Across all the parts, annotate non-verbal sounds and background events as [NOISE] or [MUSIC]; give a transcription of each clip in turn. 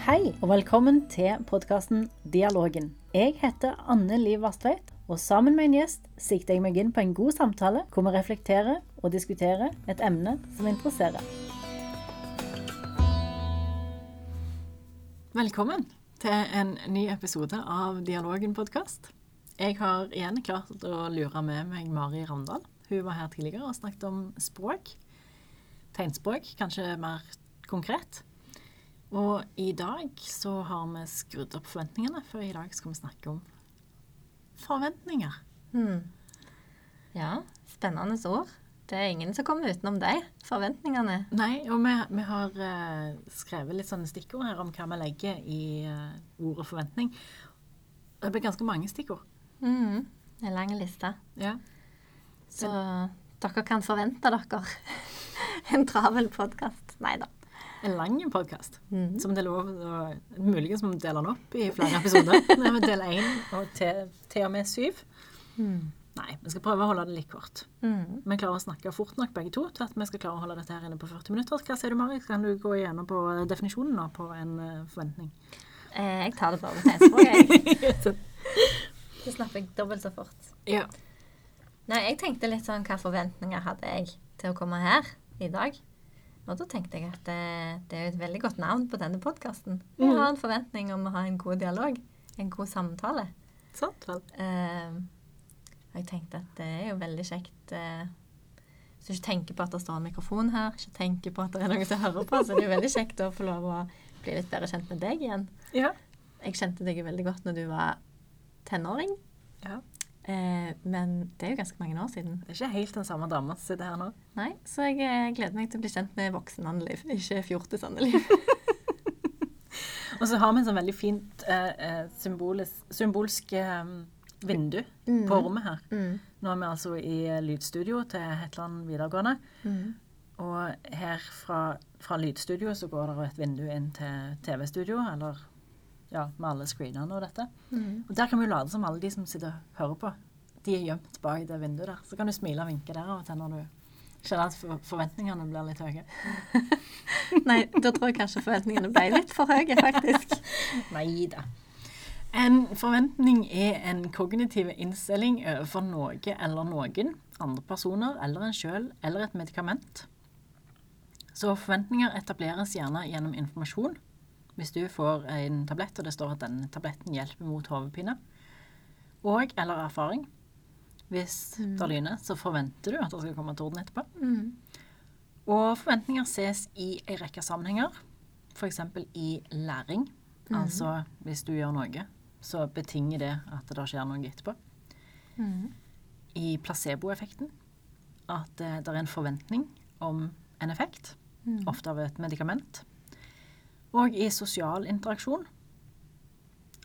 Hei, og velkommen til podkasten Dialogen. Jeg heter Anne Liv Vastveit, og sammen med en gjest sikter jeg meg inn på en god samtale hvor vi reflekterer og diskuterer et emne som interesserer. Velkommen til en ny episode av Dialogen-podkast. Jeg har igjen klart å lure med meg Mari Ravndal. Hun var her tidligere og snakket om språk. Tegnspråk, kanskje mer konkret. Og i dag så har vi skrudd opp forventningene, for i dag skal vi snakke om forventninger. Hmm. Ja, spennende ord. Det er ingen som kommer utenom deg. Forventningene. Nei, og vi, vi har uh, skrevet litt sånne stikkord her om hva vi legger i uh, ordet forventning. Det blir ganske mange stikkord. Mm. En lang liste. Ja. Så dere kan forvente dere [LAUGHS] en travel podkast. Nei da en lang podkast. Mm. Som det er lov å Muligens må vi dele den opp i flere episoder. [LAUGHS] Del én og til, til, og med syv. Mm. Nei, vi skal prøve å holde det litt kort. Mm. Vi klarer å snakke fort nok begge to til at vi skal klare å holde dette her inne på 40 minutter. Hva sier du, Mari? Kan du gå igjennom på definisjonen nå på en uh, forventning? Eh, jeg tar det bare med tegnspråk, jeg. [LAUGHS] Så snapper jeg dobbelt så fort. Ja. Nei, jeg tenkte litt sånn hva forventninger hadde jeg til å komme her i dag? Og da tenkte jeg at det, det er et veldig godt navn på denne podkasten. Vi Mm. har en forventning om å ha en god dialog, en god samtale. Sant vel. Eh, og jeg tenkte at det er jo veldig kjekt eh, Hvis du ikke tenker på at det står en mikrofon her, ikke tenker på at det er noen som hører på, så det er jo veldig kjekt å få lov å bli litt bedre kjent med deg igjen. Ja. Jeg kjente deg veldig godt når du var tenåring. ja. Eh, men det er jo ganske mange år siden. Det er ikke helt den samme dama som sitter her nå. Nei, Så jeg eh, gleder meg til å bli kjent med voksen Anneliv, ikke fjortis Anneliv. [LAUGHS] [LAUGHS] Og så har vi en sånn veldig fint eh, eh symbolsk eh, vindu Mm. på rommet her. Mm. Nå er vi altså i eh, lydstudio til Hetland videregående. Mm. Og her fra, fra lydstudio så går det et vindu inn til TV-studio, eller ja, med alle screenene og dette. Mm. Og der kan vi late som alle de som sitter og hører på, de er gjemt bak det vinduet der. Så kan du smile og vinke der av og til når du kjenner at for- forventningene blir litt høye. [LAUGHS] Nei, da tror jeg kanskje forventningene ble litt for høye, faktisk. [LAUGHS] Nei da. En forventning er en kognitiv innstilling overfor noe eller noen, andre personer eller en sjøl, eller et medikament. Så forventninger etableres gjerne gjennom informasjon. Hvis du får en tablett, og det står at denne tabletten hjelper mot hodepine, og eller erfaring. Hvis Mm. det lyner, så forventer du at det skal komme torden etterpå. Mm. Og forventninger ses i en rekke sammenhenger. F.eks. i læring. Mm. Altså hvis du gjør noe, så betinger det at det skjer noe etterpå. Mm. I placeboeffekten. At det, det er en forventning om en effekt, Mm. ofte av et medikament. Og i sosial interaksjon.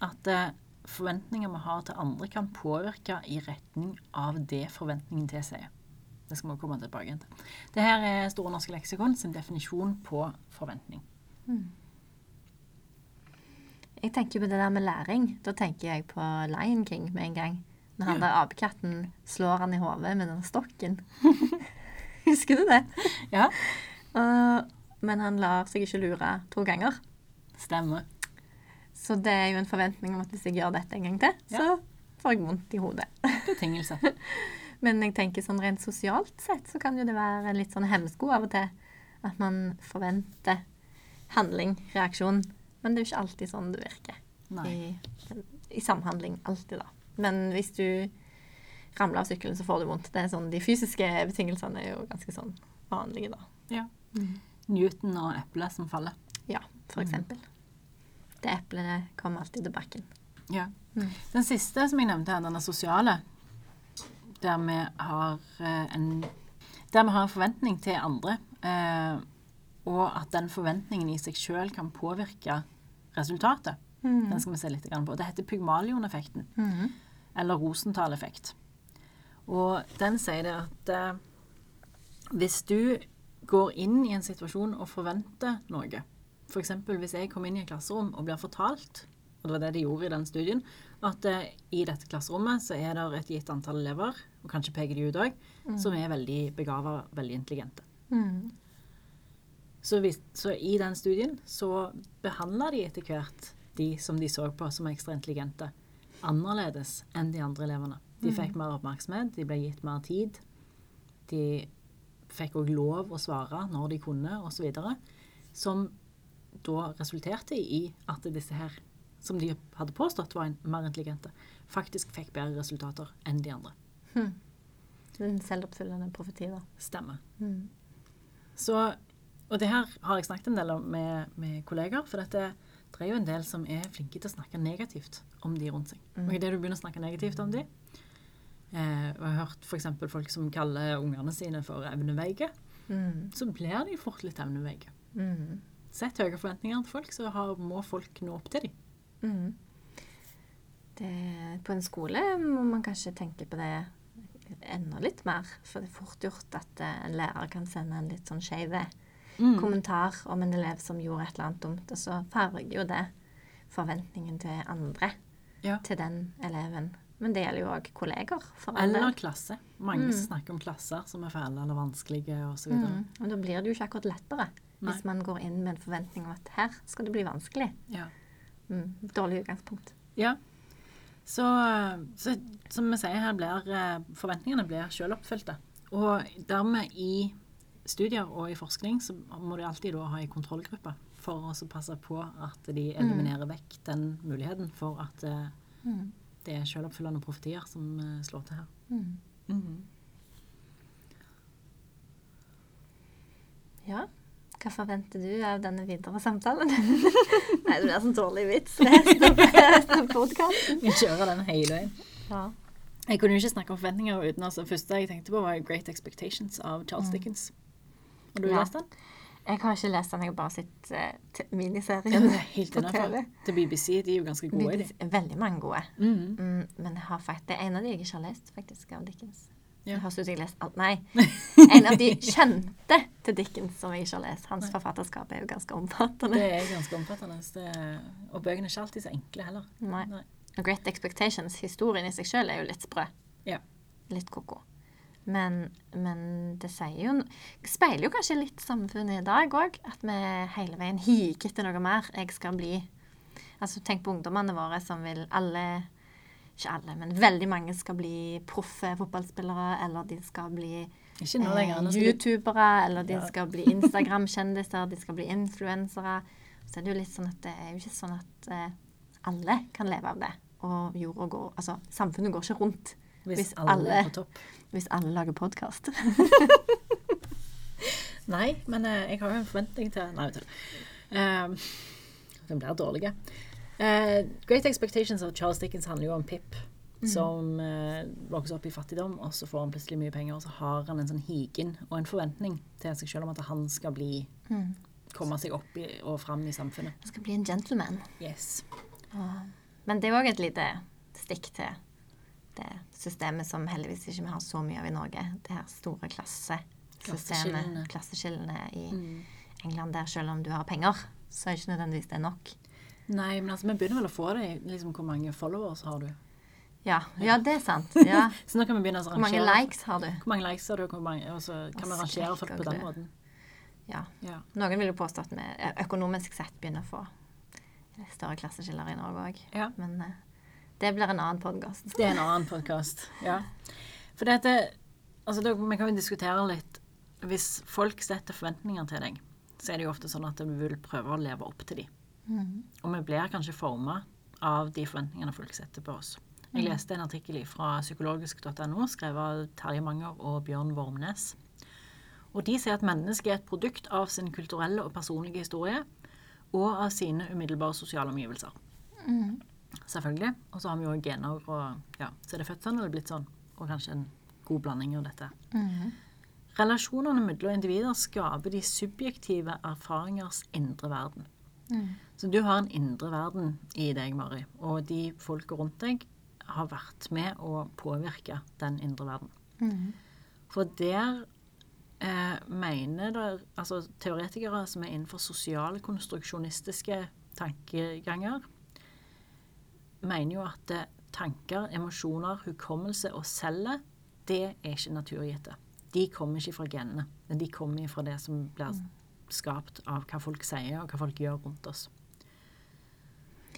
At eh, forventninger vi har til andre, kan påvirke i retning av det forventningen tilsier. Det skal vi komme tilbake til. Det her er Store norske leksikon sin definisjon på forventning. Mm. Jeg tenker på det der med læring. Da tenker jeg på Lion King med en gang. Når han der apekatten slår han i hodet med den stokken. [LAUGHS] Husker du det? Ja, Og- men han lar seg ikke lure to ganger. stemmer. Så det er jo en forventning om at hvis jeg gjør dette en gang til, Ja. så får jeg vondt i hodet. Betingelse. [LAUGHS] Men jeg tenker sånn rent sosialt sett så kan jo det være en litt sånn hemsko av og til. At man forventer handling, reaksjon. Men det er jo ikke alltid sånn det virker. I, I samhandling. Alltid, da. Men hvis du ramler av sykkelen, så får du vondt. Det er sånn, de fysiske betingelsene er jo ganske sånn vanlige, da. Ja. Newton og eplet som faller. Ja, for Mhm. eksempel. Det eplet kommer alltid til bakken. Ja. Mm. Den siste som jeg nevnte her, denne sosiale, der vi har eh, en der vi har en forventning til andre, eh, og at den forventningen i seg sjøl kan påvirke resultatet. Mm. Den skal vi se litt på. Det heter Pygmalion-effekten, Mhm. eller Rosenthal-effekt. Og den sier det at eh, hvis du går inn i en situasjon og forventer noe, f.eks. hvis jeg kommer inn i et klasserom og blir fortalt, og det var det de gjorde i den studien, at eh, i dette klasserommet så er det et gitt antall elever, og kanskje peker de ut òg, som er veldig begava, veldig intelligente. Mm. Så, hvis, så i den studien så behandla de etter hvert de som de så på som ekstra intelligente, annerledes enn de andre elevene. De fikk mer oppmerksomhet, de ble gitt mer tid. De fikk òg lov å svare når de kunne, osv. Som da resulterte i at disse her, som de hadde påstått var en- mer intelligente, faktisk fikk bedre resultater enn de andre. En selvoppfyllende profeti, da. Stemmer. Hmm. Så, og det her har jeg snakket en del om med, med kollegaer, for dette, det er jo en del som er flinke til å snakke negativt om de rundt seg. Og idet du begynner å snakke negativt om de, eh, og jeg har hørt f.eks. folk som kaller ungene sine for evneveike, Mm. så blir de fort litt evneveike. Mm. Sett høye forventninger til folk, så har, må folk nå opp til dem. Mm. Det, på en skole må man kanskje tenke på det enda litt mer. For det er fort gjort at eh, en lærer kan sende en litt sånn skeiv kommentar om en elev som gjorde et eller annet dumt, og så farger jo det forventningen til andre Ja. til den eleven. Men det gjelder jo òg kolleger. Eller klasse. Mange Mm. snakker om klasser som er fæle eller vanskelige osv. Mm. Og da blir det jo ikke akkurat lettere Nei. hvis man går inn med en forventning om at her skal det bli vanskelig. Ja. Mm. Dårlig utgangspunkt. Ja. Så, så som vi sier her, blir eh, forventningene blir selvoppfylte. Og dermed i studier og i forskning så må de alltid da ha en kontrollgruppe for å passe på at de eliminerer vekk den muligheten for at eh, Mm. Det er selvoppfyllende profetier som eh, slår til her. Mm. Mhm. Ja. Hva forventer du av denne videre samtalen? [LAUGHS] Nei, det blir sånn dårlig vits. Resten av podkasten. Vi kjører den hele veien. Ja. Jeg kunne jo ikke snakke om forventninger uten altså, første jeg tenkte på, var Great Expectations av Charles Dickens. Har du Ja. lest den? Jeg har ikke lest den, jeg har bare sett uh, Ja, miniserien er helt på. TV. Til BBC. De er jo ganske gode det. Veldig mange gode. Mhm. Mm, men jeg har faktisk, det er en av de jeg ikke har lest, faktisk, av Dickens. Ja. Jeg har lest alt. Nei. [LAUGHS] En av de kjente til Dickens som jeg ikke har lest. Hans forfatterskap er jo ganske omfattende. Det er ganske omfattende. Det, og bøkene er ikke alltid så enkle heller. Nei. Nei. Great Expectations, historien i seg sjøl, er jo litt sprø. Ja. Litt ko-ko. Men, men det jo speiler jo kanskje litt samfunnet i dag òg. At vi hele veien higer etter noe mer. Jeg skal bli Altså Tenk på ungdommene våre som vil alle Ikke alle, men veldig mange skal bli proffe fotballspillere. Eller de skal bli eh, youtubere. Eller de Ja. skal bli Instagram-kjendiser. De skal bli influensere. Så er det jo litt sånn at det er jo ikke sånn at eh, alle kan leve av det. Og jorda går Altså, samfunnet går ikke rundt hvis, hvis alle, alle- på topp. Hvis alle lager podkast. [LAUGHS] Nei, men eh, jeg har jo en forventning til Nei, vet du. Um, den blir dårlige. Uh, Great Expectations av Charles Dickens handler jo om Pip. Som uh, vokser opp i fattigdom, og så får han plutselig mye penger, og så har han en sånn higen og en forventning til seg selv om at han skal bli komme seg opp i, og fram i samfunnet. Han skal bli en gentleman. Yes. Men det er òg et lite stikk til det systemet som heldigvis ikke vi har så mye av i Norge. Det her store klassesystemet. Klasseskillene. Klasseskillene i England der selv om du har penger, så er ikke nødvendigvis det nok. Nei, men altså, vi begynner vel å få det liksom, Hvor mange followers har du? Ja, ja det er sant. Ja. [LAUGHS] Så nå kan vi begynne å Hvor mange likes har du? Hvor mange likes har du, mange, og så kan vi Og rangere folk på den måten. Ja. Ja. Noen vil jo påstå at vi eh, økonomisk sett begynner å få større klasseskiller i Norge òg. Ja. Men eh, det blir en annen podkast. Det er en annen podkast. Ja. For dette Altså, da, vi kan jo diskutere litt Hvis folk setter forventninger til deg, så er det jo ofte sånn at vi vil prøve å leve opp til dem. Og vi blir kanskje forma av de forventningene folk setter på oss. Jeg leste en artikkel fra psykologisk.no, skrevet av Terje Manger og Bjørn Vormnes. Og de sier at mennesket er et produkt av sin kulturelle og personlige historie og av sine umiddelbare sosiale omgivelser. Selvfølgelig. Og så har vi jo gener og ja, Så er det født sånn, eller blitt sånn. Og kanskje en god blanding av dette. Relasjonene mellom individer skaper de subjektive erfaringers indre verden. Så du har en indre verden i deg, Mari, og de folka rundt deg har vært med å påvirke den indre verden. For der eh, mener der, altså teoretikere som er innenfor sosialkonstruksjonistiske tankeganger, mener jo at eh, tanker, emosjoner, hukommelse og celler, det er ikke naturgitte. De kommer ikke fra genene, men de kommer fra det som blir skapt av hva folk sier, og hva folk gjør rundt oss.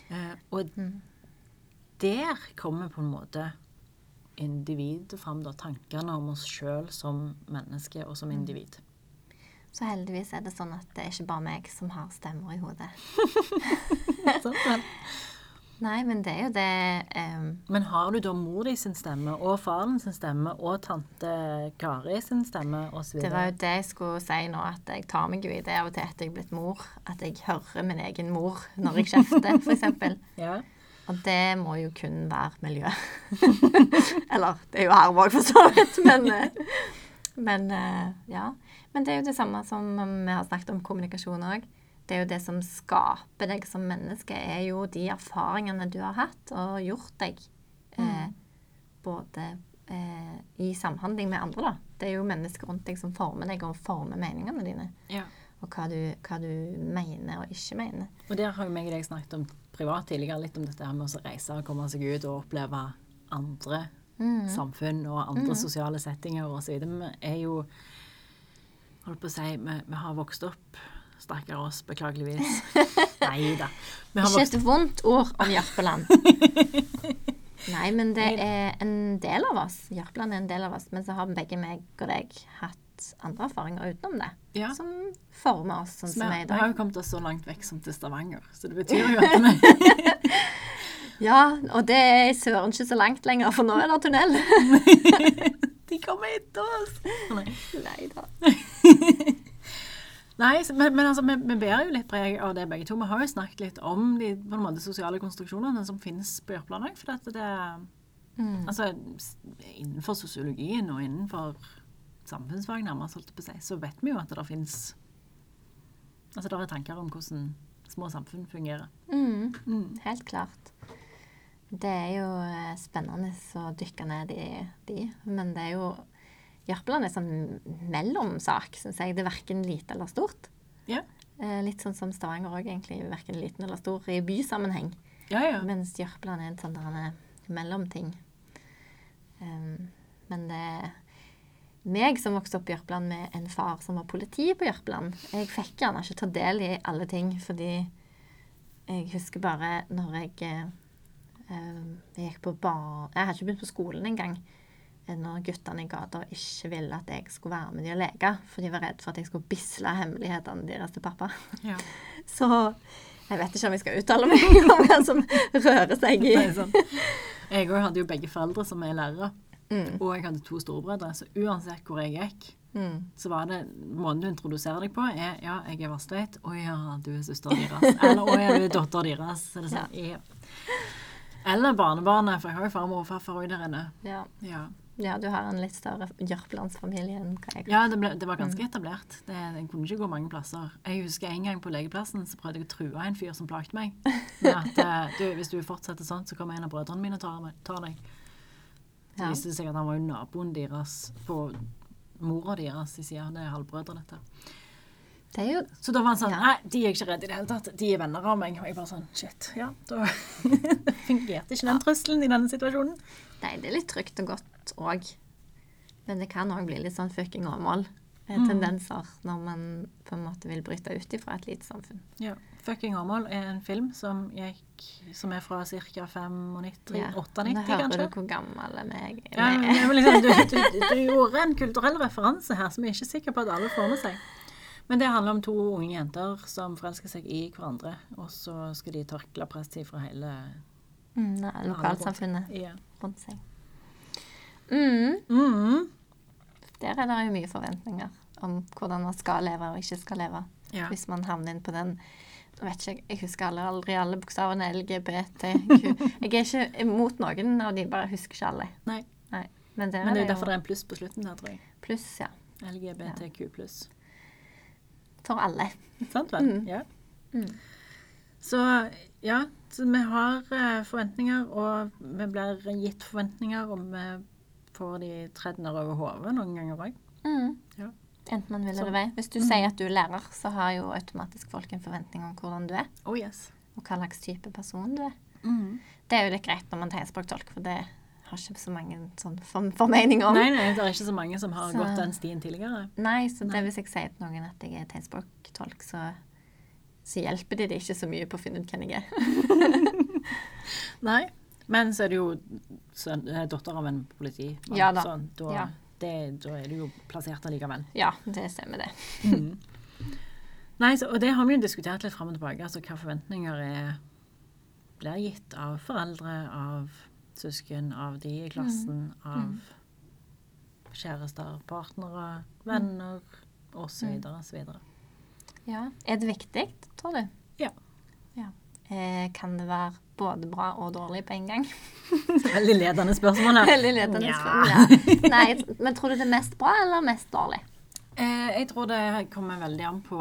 Eh, og Mm. der kommer på en måte individet fram, da, tankene om oss sjøl som menneske og som individ. Så heldigvis er det sånn at det er ikke bare meg som har stemmer i hodet. [LAUGHS] [LAUGHS] Nei, men det er jo det um... Men har du da mor di sin stemme, og faren sin stemme, og tante Kari sin stemme, osv.? Det var jo det jeg skulle si nå, at jeg tar meg jo i det av og til etter jeg er blitt mor. At jeg hører min egen mor når jeg kjefter, f.eks. [LAUGHS] Ja. Og det må jo kun være miljø. [LAUGHS] Eller det er jo her òg, for så vidt. Men, eh, men eh, ja. Men det er jo det samme som vi har snakket om kommunikasjon òg. Det er jo det som skaper deg som menneske, er jo de erfaringene du har hatt og gjort deg. Eh, både eh, i samhandling med andre, da. Det er jo mennesker rundt deg som former deg og former meningene dine. ja. Og hva du, hva du mener og ikke mener. Og der har jo meg og deg snakket om privat tidligere, litt om dette her med å reise og komme seg ut og oppleve andre samfunn og andre sosiale settinger videre. Vi er jo Holdt på å si Vi, vi har vokst opp Stakkar oss, beklageligvis. [LAUGHS] Nei da. Ikke et vondt ord om Jørpeland. [LAUGHS] Nei, men det er en del av oss. Jørpeland er en del av oss. Men så har begge meg og deg hatt andre erfaringer utenom det. Ja. Som former oss sånn som vi, er i vi har jo kommet oss så langt vekk som til Stavanger. Så det betyr jo at vi [LAUGHS] Ja, og det er søren ikke så langt lenger, for nå er det tunnel. De kommer etter oss! Nei da. Nei, men, men altså, vi, vi bærer jo litt preg av det begge to. Vi har jo snakket litt om de måte, sosiale konstruksjonene som finnes på Jørpeland òg. For at det Mm. Altså, innenfor sosiologien og innenfor samfunnsfag, nærmest, holdt jeg på å si, så vet vi jo at det finnes Altså, det er tanker om hvordan små samfunn fungerer. Mm, Mm. helt klart. Det er jo eh, spennende å dykke ned i de, men det er jo Jørpeland er sånn mellomsak, syns jeg. Det er verken lite eller stort. Ja. Eh, litt sånn som Stavanger òg, egentlig. Verken liten eller stor i bysammenheng. Ja, ja. Mens Jørpeland er en sånn der mellomting. Um, men det er meg som vokste opp i Jørpeland med en far som var politi på Jørpeland. Jeg fikk gjerne ikke ta del i alle ting, fordi jeg husker bare når jeg eh, jeg gikk på bar... Jeg hadde ikke begynt på skolen engang. Når guttene i gata ikke ville at jeg skulle være med de og leke, for de var redd for at jeg skulle bisle hemmelighetene deres til pappa. ja. [LAUGHS] Så jeg vet ikke om jeg skal uttale meg [LAUGHS] om hva som rører seg i sånn. Jeg òg hadde jo begge foreldre som er lærere, Mm, og jeg hadde to storebrødre. Så uansett hvor jeg gikk, mm. så var det Måten du introduserer deg på, er ja, jeg er Vasstveit. Å ja, du er søsteren deres. Eller å ja, du er datteren deres. Så det er sånn, ja. Eller barnebarnet, for jeg har jo farmor og farfar òg der inne. Ja. Ja, ja, du har en litt større Jørpelandsfamilie enn hva jeg har. ja det, ble, det var ganske etablert. Det, det, kunne ikke gå mange plasser. Jeg husker en gang på legeplassen så prøvde jeg å true en fyr som plagte meg. Med at [LAUGHS] eh, du, hvis du fortsetter sånn, så kommer en av brødrene mine og tar, tar deg. Så Ja. viste det seg at han var jo naboen deres på mora deres i sida. Det er halvbrødre, dette. Det jo Så da var han sånn Ja. Nei, de er ikke redde i det hele tatt. De er venner av meg. Og jeg bare sånn Shit. Ja, da [LAUGHS] fungerte ikke den trusselen i denne situasjonen. Nei, det er litt trygt og godt òg. Men det kan òg bli litt sånn fucking Åmål. Tendenser Mm. Tendenser når man på en måte vil bryte ut ifra et lite samfunn. Ja. 'Fucking Åmål' er en film som gikk Som er fra ca. 95, Ja. 98, nå hører du hvor gammel jeg er. Ja, men liksom, du, du, du gjorde en kulturell referanse her som jeg er ikke sikker på at alle får med seg. Men det handler om to unge jenter som forelsker seg i hverandre, og så skal de takle presstid fra hele Mm, lokalsamfunnet rundt seg. Mm, Mm. der er det jo mye forventninger om hvordan man skal leve og ikke skal leve. ja. Hvis man havner inn på den Nå vet ikke jeg, jeg husker aldri, aldri alle bokstavene LGBTQ. Jeg er ikke imot noen av de, bare husker ikke alle. Nei. Nei. Men, Men det er jo jo derfor det er en pluss på slutten her, tror jeg. pluss, ja. LGBTQ pluss. For alle. Sant vel? Mm. Ja. Mm. Så ja, så vi har eh, forventninger, og vi blir gitt forventninger, og vi får de tredd ned over hodet noen ganger òg. Mm. Ja. Enten man vil eller vei. Hvis du sier at du er lærer, så har jo automatisk folk en forventning om hvordan du er, Oh yes. og hva slags type person du er. Mm. Det er jo litt greit når man tegnspråktolk, for det har ikke så mange sånn for, formeninger om. Nei, nei, det er ikke så mange som har Så- gått den stien tidligere. Nei, så det Nei. hvis jeg sier til noen at jeg er tegnspråktolk, så, så hjelper de det ikke så mye på å finne ut hvem jeg er. [LAUGHS] [LAUGHS] Nei. Men så er det jo eh, datter av en politimann, Ja da. så da, Ja. det, da er du jo plassert allikevel. Ja, det stemmer det. Nei, så, og det har vi jo diskutert litt fram og tilbake. Altså hva forventninger er, blir gitt av foreldre, av søsken, av de i klassen, av kjærester, partnere, venner osv. osv. Ja. Er det viktig, tror du? Ja. ja. Eh, kan det være både bra og dårlig på en gang? [LAUGHS] Veldig ledende spørsmål. Veldig ledende ja. spørsmål. Ja. Nei, men tror du det er mest bra eller mest dårlig? Eh, jeg tror det kommer veldig an på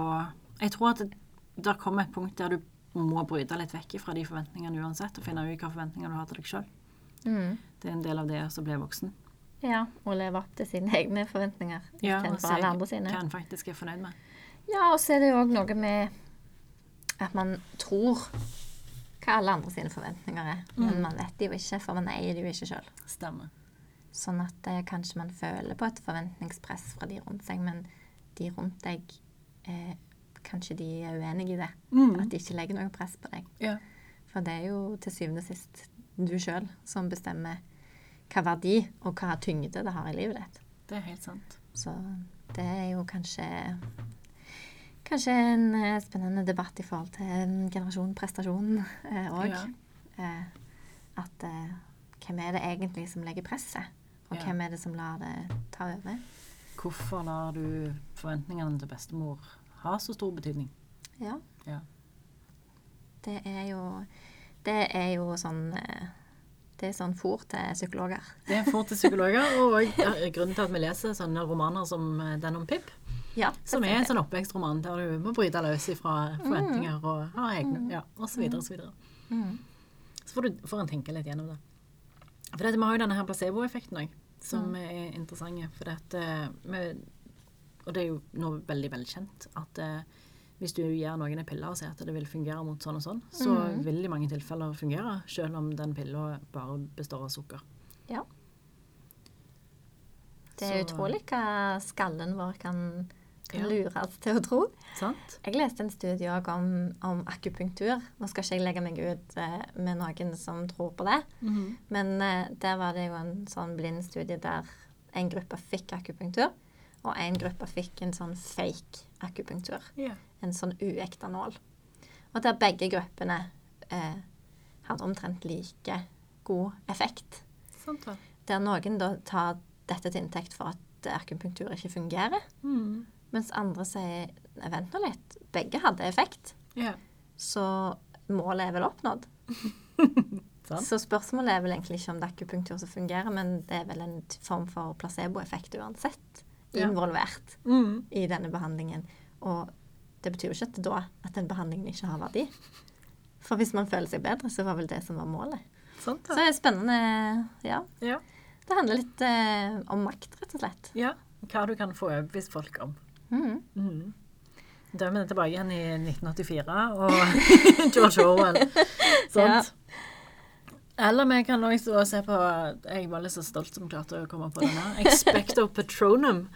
Jeg tror at det, der kommer et punkt der du må bryte litt vekk fra de forventningene uansett, og finne ut hvilke forventninger du har til deg sjøl. Det er en del av det å bli voksen. Ja, og leve opp til sine egne forventninger Ja, og istedenfor alle andre sine. hva en faktisk er fornøyd med. Ja, og så er det jo òg noe med at man tror hva alle andre sine forventninger er. Men man vet det jo ikke, for man eier det jo ikke sjøl. Sånn at eh, kanskje man føler på et forventningspress fra de rundt seg, men de rundt deg eh, Kanskje de er uenige i det. At de ikke legger noe press på deg. Ja. For det er jo til syvende og sist du sjøl som bestemmer hva verdi og hva tyngde det har i livet ditt. Det er helt sant. Så det er jo kanskje Kanskje en eh, spennende debatt i forhold til eh, generasjon prestasjon [LAUGHS] òg. Ja. Eh, at eh, hvem er det egentlig som legger presset? Og Ja. hvem er det som lar det ta over? Hvorfor lar du forventningene til bestemor ha så stor betydning? Ja. Ja. Det er jo Det er jo sånn eh, Det er sånn fòr til psykologer. Det er fòr til psykologer, og [LAUGHS] grunnen til at vi leser sånne romaner som eh, den om Pip, Ja, som er en sånn oppvekstroman der du må bryte løs fra forventninger og ha egne, ja, og så videre og så videre. Mm. Så får, du, får en tenke litt gjennom det. For dette, vi har jo denne her placeboeffekten òg, som er interessant. For dette, vi, og det er jo nå veldig, velkjent at eh, hvis du gir noen en pille og sier at det vil fungere mot sånn og sånn, så vil det i mange tilfeller fungere, selv om den pilla bare består av sukker. Ja. Det er Så- utrolig hva skallen vår kan Ja. lures til å tro. Sant? Jeg leste en studie om, om akupunktur. Nå skal ikke jeg legge meg ut eh, med noen som tror på det, men eh, der var det jo en sånn blind studie der en gruppe fikk akupunktur, og en gruppe fikk en sånn fake akupunktur. Yeah. En sånn uekte nål. Og der begge gruppene eh, hadde omtrent like god effekt. Sant da. Der noen da tar dette til inntekt for at akupunktur ikke fungerer, Mm. Mens andre sier «Nei, vent nå litt, begge hadde effekt, Ja. så målet er vel oppnådd. [LAUGHS] Så spørsmålet er vel egentlig ikke om det er akupunktur som fungerer, men det er vel en form for placeboeffekt uansett Ja. involvert Mm. i denne behandlingen. Og det betyr jo ikke at da at den behandlingen ikke har verdi. For hvis man føler seg bedre, så var vel det som var målet. Sant Så det er spennende, ja. Ja. Det handler litt eh, om makt, rett og slett. ja. Hva du kan få overbevist folk om. Mhm. Mm. Da er vi tilbake igjen i 1984 og [LAUGHS] George Orwell. Sant? Eller vi kan også se på Jeg var litt så stolt som klarte å komme på denne. Expecto Patronum.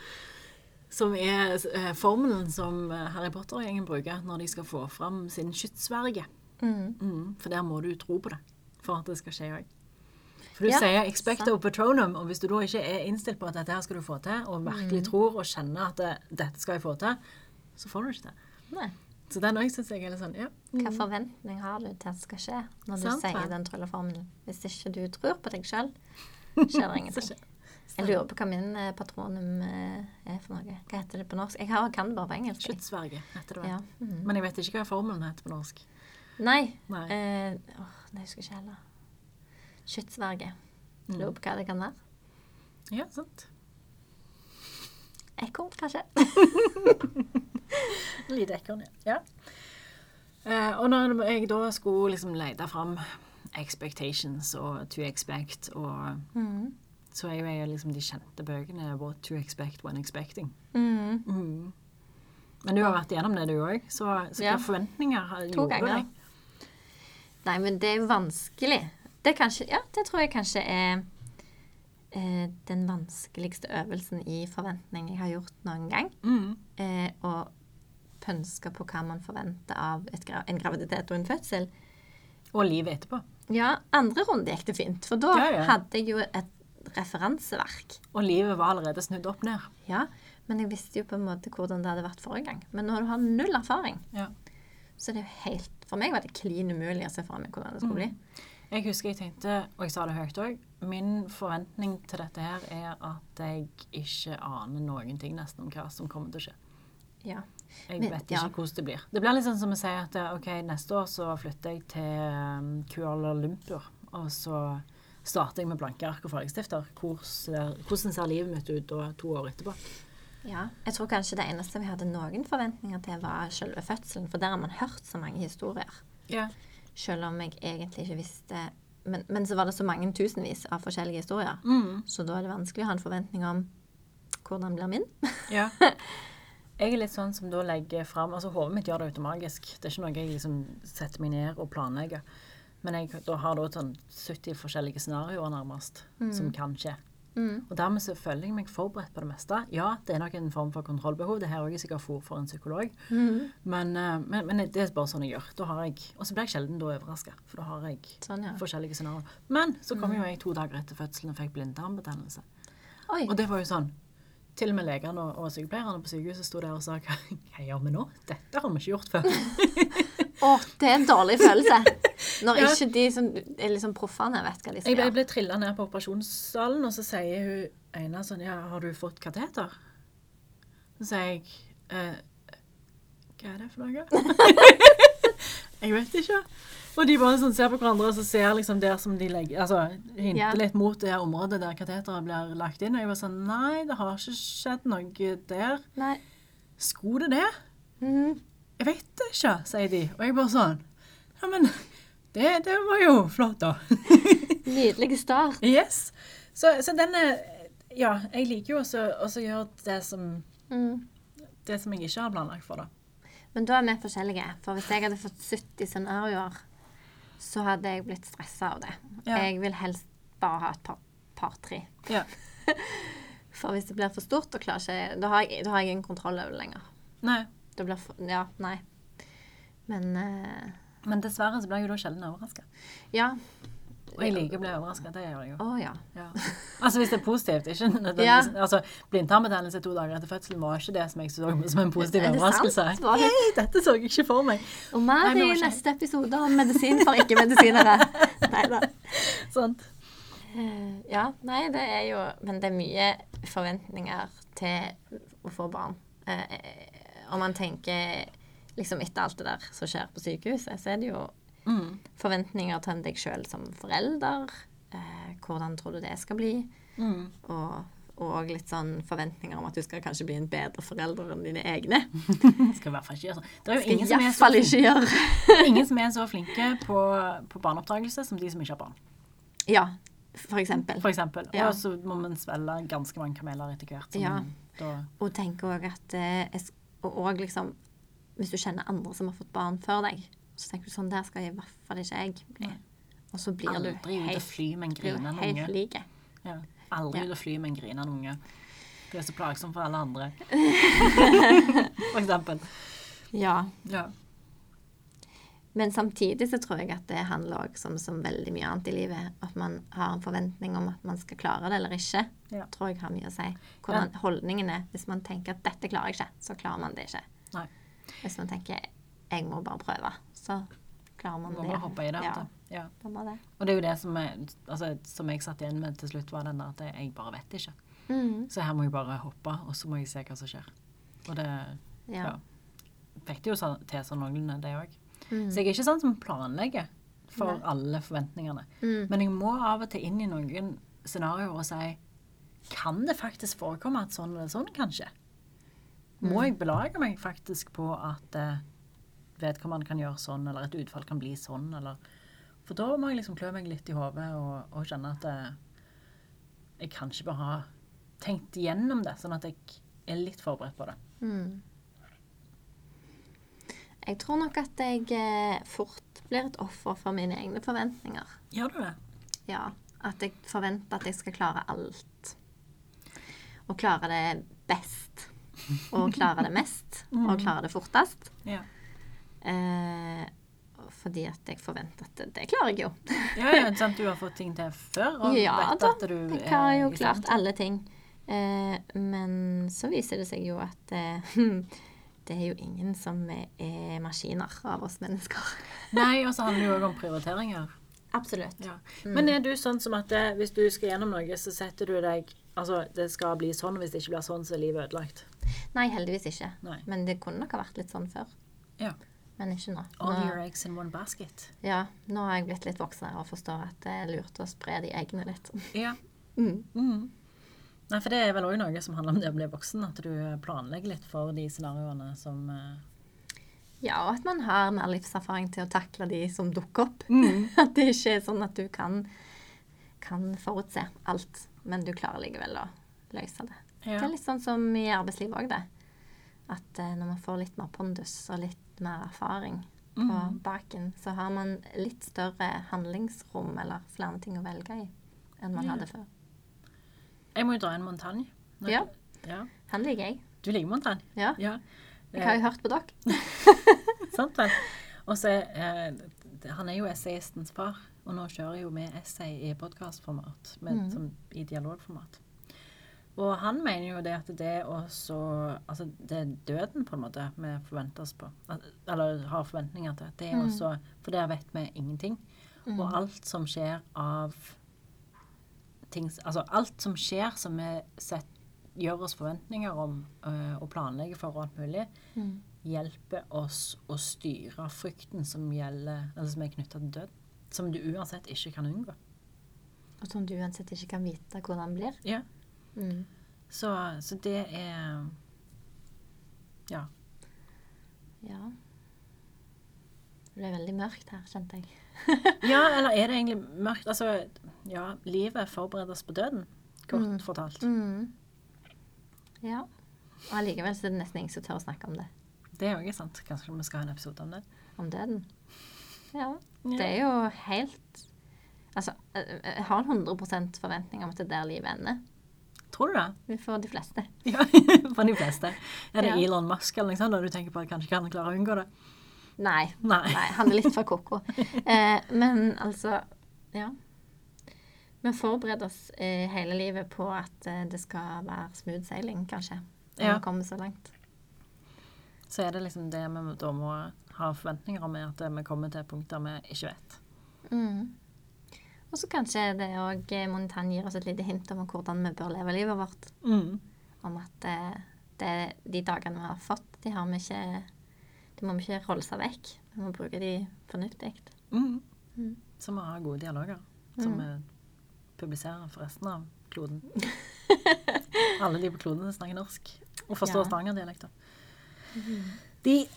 Som er eh, formelen som eh, Harry Potter-gjengen bruker når de skal få fram sin skytsverge. Mm. Mm, for der må du tro på det for at det skal skje òg. For du Ja, sier 'expecto patronum', og hvis du da ikke er innstilt på at dette her skal du få til, og virkelig Mm. tror og kjenner at det, dette skal jeg få til, så får du ikke det. Nei. Så den òg syns jeg er litt sånn ja. Hva forventning har du til at det skal skje når du Sant, sier den trylleformelen? Hvis ikke du tror på deg sjøl, [LAUGHS] skjer det ingenting. Jeg lurer på hva min eh, patronum eh, er for noe. Hva heter det på norsk? Jeg har, kan det bare på engelsk. Skytsverge heter det. Ja. mhm. Men jeg vet ikke hva formelen heter på norsk. Nei. Nei. Eh, åh, det husker jeg ikke heller. Skytsverge. Mm. Lurer på hva det kan være. Ja, sant. Ekorn, kanskje? [LAUGHS] Lite ekorn, ja. ja. Eh, og når jeg da skulle liksom lete fram expectations og to expect og mm. Så er jo jeg liksom de kjente bøkene 'What to expect when expecting'. Mm. Mm. Men du har vært gjennom det, du òg. Så, så Ja. hva forventninger har- To gjorde ganger. deg? Nei, men det er vanskelig. Det, er kanskje, ja, det tror jeg kanskje er eh, den vanskeligste øvelsen i forventning jeg har gjort noen gang. Mm. Eh, å pønske på hva man forventer av et en graviditet og en fødsel. Og livet etterpå. Ja, andre runde gikk det fint, for da Ja, ja. hadde jeg jo et referanseverk. Og livet var allerede snudd opp ned. Ja, men jeg visste jo på en måte hvordan det hadde vært forrige gang. Men når du har null erfaring, Ja. så er det jo helt For meg var det klin umulig å se for meg hvordan det skulle bli. Jeg husker jeg tenkte, og jeg sa det høyt òg, min forventning til dette her er at jeg ikke aner noen ting nesten om hva som kommer til å skje. Ja. Jeg vet ikke ja. hvordan det blir. Det blir litt sånn som å si at eh, OK, neste år så flytter jeg til um, Kuala Lumpur, og så starter jeg med blanke ark og fargestifter. Hvordan ser livet mitt ut da, to år etterpå? ja. Jeg tror kanskje det eneste vi hadde noen forventninger til, var selve fødselen. For der har man hørt så mange historier. Ja. Selv om jeg egentlig ikke visste Men, men så var det så mange tusenvis av forskjellige historier. Mm. Så da er det vanskelig å ha en forventning om hvordan blir min. [LAUGHS] Ja. Jeg er litt sånn som da legger fram Altså hodet mitt gjør det automagisk. Det er ikke noe jeg liksom setter meg ned og planlegger. Men jeg da har da sånn 70 forskjellige scenarioer nærmest som kan skje. Mm. Og dermed så føler jeg meg forberedt på det meste. Ja, det er nok en form for kontrollbehov. Det her er også sikkert fòr for en psykolog. Mm. Men, eh, men, men det er bare sånn jeg gjør. Da har jeg, og så blir jeg sjelden overraska, for da har jeg Sånn, ja. forskjellige scenarioer. Men så kom jo jeg to dager etter fødselen og fikk blindtarmbetennelse. Og det var jo sånn Til og med legene og, og sykepleierne på sykehuset sto der og sa [LAUGHS] hva, gjør vi nå? Dette har vi ikke gjort før. Å, det er en dårlig følelse. [LAUGHS] Når Ja. ikke de som er liksom proffene, vet hva de skal Jeg ble, jeg trilla ned på operasjonssalen, og så sier hun ene sånn Ja, har du fått kateter? Så sier jeg eh, Hva er det for noe? [LAUGHS] jeg vet ikke. Og de bare sånn ser på hverandre og så ser liksom der som de legger Altså hinter Ja. litt mot det området der kateteret blir lagt inn. Og jeg var sånn Nei, det har ikke skjedd noe der. Nei. Skulle det det? Mhm. Jeg vet det ikke, sier de. Og jeg bare sånn Ja, men det, det var jo flott, da. [LAUGHS] Nydelig start. Yes. Så, så denne Ja, jeg liker jo også å gjøre det som, Mm. det som jeg ikke har planlagt for, da. Men da er vi forskjellige. For hvis jeg hadde fått 70 scenarioer, så hadde jeg blitt stressa av det. Ja. Jeg vil helst bare ha et par- par-tre. Ja. [LAUGHS] for hvis det blir for stort, da, klarer ikke, da, har jeg, da har jeg ingen kontroll over det lenger. Nei. Det blir for, ja, nei. Men eh, Men dessverre så blir jeg jo da sjelden overraska. ja. Og jeg liker å bli overraska. Det gjør jeg jo. Å ja. Ja. Altså hvis det er positivt. Ikke nødvendigvis Altså, Blindtarmbetennelse to dager etter fødselen var ikke det som jeg så som en positiv Er overraskelse. Var det- dette så jeg ikke for meg. Og mer i neste episode om medisin for ikke-medisinere. [LAUGHS] nei da. Eh, Ja, nei, det er jo Men det er mye forventninger til å få barn. Eh, Om man tenker liksom etter alt det der som skjer på sykehuset, så er det jo Mm. forventninger til deg sjøl som forelder. Eh, hvordan tror du det skal bli? Mm. Og, og litt sånn forventninger om at du skal kanskje bli en bedre forelder enn dine egne. [LAUGHS] Skal i hvert fall ikke gjøre sånn. Det er jo ingen som er, så flinke, [LAUGHS] ingen som er så flinke på, på barneoppdragelse som de som ikke har barn. Ja, for eksempel. For eksempel. Ja. Og så må man svelge ganske mange kameler etter hvert. Ja. Og tenk òg at eh, og liksom Hvis du kjenner andre som har fått barn før deg, så tenker du sånn Der skal i hvert fall ikke jeg bli. Og så blir du aldri og helt, fly med en grinende unge. like. Ja. Aldri Ja. ut og fly med en grinende unge. Det er så plagsomt for alle andre. [LAUGHS] for eksempel. Ja. Ja. Men samtidig så tror jeg at det handler òg som, som veldig mye annet i livet, at man har en forventning om at man skal klare det eller ikke. Ja. Tror jeg har mye å si. Hvordan holdningen er. Hvis man tenker at 'dette klarer jeg ikke', så klarer man det ikke. Nei. Hvis man tenker 'jeg må bare prøve', så klarer man Må det. bare hoppe i det. Ja. Ja. må det. Og det er jo det som, er, altså, som jeg satt igjen med til slutt, var den der at jeg bare vet ikke. Mm. Så her må jeg bare hoppe, og så må jeg se hva som skjer. Og det Ja. ja. fikk det jo sånn- til sånn noenlunde, det òg. Mm. Så jeg er ikke sånn som planlegger for Nei. alle forventningene. Mm. Men jeg må av og til inn i noen scenarioer og si Kan det faktisk forekomme at sånn eller sånn, kanskje? Må Mm. jeg belage meg faktisk på at eh, vedkommende kan gjøre sånn, eller et utfall kan bli sånn, eller For da må jeg liksom klø meg litt i hodet og, og kjenne at eh, jeg kanskje bare ha tenkt igjennom det, sånn at jeg er litt forberedt på det. Mm. Jeg tror nok at jeg eh, fort blir et offer for mine egne forventninger. Gjør du det? Ja. At jeg forventer at jeg skal klare alt. Og klare det best. Og klare det mest. Og klare det fortest. Ja. Eh, fordi at jeg forventer at det, det klarer jeg jo. Ja, ja, sant? Du har fått ting til før, og Ja vet da, at du Jeg er har jo klart sant? alle ting. Eh, men så viser det seg jo at eh, [LAUGHS] det er jo ingen som er, er maskiner av oss mennesker. Nei, og så handler det jo også om prioriteringer. Absolutt. Ja. Men er du sånn som at eh, hvis du skal gjennom noe, så setter du deg Altså, det skal bli sånn, hvis det ikke blir sånn, så er livet ødelagt. Nei, heldigvis ikke. Nei. Men det kunne nok ha vært litt sånn før. Ja. Men ikke nå. All nå your eggs in one basket. ja, nå har jeg blitt litt voksnere og forstår at det er lurt å spre de eggene litt. Ja. [LAUGHS] Mm. Mm. Nei, for det er vel òg noe som handler om det å bli voksen, at du planlegger litt for de scenarioene som eh, Ja, og at man har mer livserfaring til å takle de som dukker opp. Mm. [LAUGHS] At det ikke er sånn at du kan, kan forutse alt, men du klarer likevel å løse det. Det er litt sånn som i arbeidslivet òg, det. At eh, når man får litt mer pondus og litt mer erfaring på Mhm. baken, så har man litt større handlingsrom eller flere ting å velge i enn man Ja. hadde før. Jeg må jo dra en montagne. Når- Ja. ja. Han liker jeg. Du liker montagne? Ja. Ja. Jeg har jo hørt på dere. [LAUGHS] Sant vel? Og så eh, Han er jo essayistens far, og nå kjører jeg jo med essay i podkastformat, mm. som i dialogformat. Og han mener jo det at det også så Altså, det er døden, på en måte, vi forventer oss på. At- Eller har forventninger til. Det er Mhm. også For der vet vi ingenting. Og alt som skjer av ting Altså alt som skjer som vi sett, gjør oss forventninger om øh, og planlegger for og alt mulig, Mm. hjelper oss å styre frykten som gjelder Eller som er knytta til død. Som du uansett ikke kan unngå. Og som du uansett ikke kan vite hvordan blir. Ja. Mm. Så, så det er Ja. Ja. Det ble veldig mørkt her, kjente jeg. [LAUGHS] Ja, eller er det egentlig mørkt? Altså, ja, livet forbereder oss på døden, kort Mm. fortalt. Mm. Ja. Og allikevel så er det nesten ingen som tør å snakke om det. Det er ikke sant. Kanskje vi skal ha en episode om det. Om døden. Ja. Ja. Det er jo helt Altså, jeg jeg har 100 forventning om at det er der livet ender. Tror du det? For de fleste. [LAUGHS] Ja, for de fleste. Er det Ja. Elon Musk eller noe sånt, når du tenker på at kanskje kan klare å unngå det? Nei. Nei. Nei, han er litt for koko. [LAUGHS] Eh, men altså Ja. Vi forbereder oss eh, hele livet på at eh, det skal være smooth sailing, kanskje. Når Ja. vi kommer så langt. Så er det liksom det vi da må ha forventninger om, er at vi kommer til punkter vi ikke vet. Mm. Og så kanskje det òg Montan gir oss et lite hint om hvordan vi bør leve livet vårt. Mm. Om at eh, det, de dagene vi har fått, de har vi ikke De må vi ikke rolse vekk. Vi må bruke de fornuftig. Mm. Mm. Så vi har gode dialoger som vi publiserer for resten av kloden. [LAUGHS] Alle de på kloden snakker norsk og forstår Ja. Stavanger-dialekter. The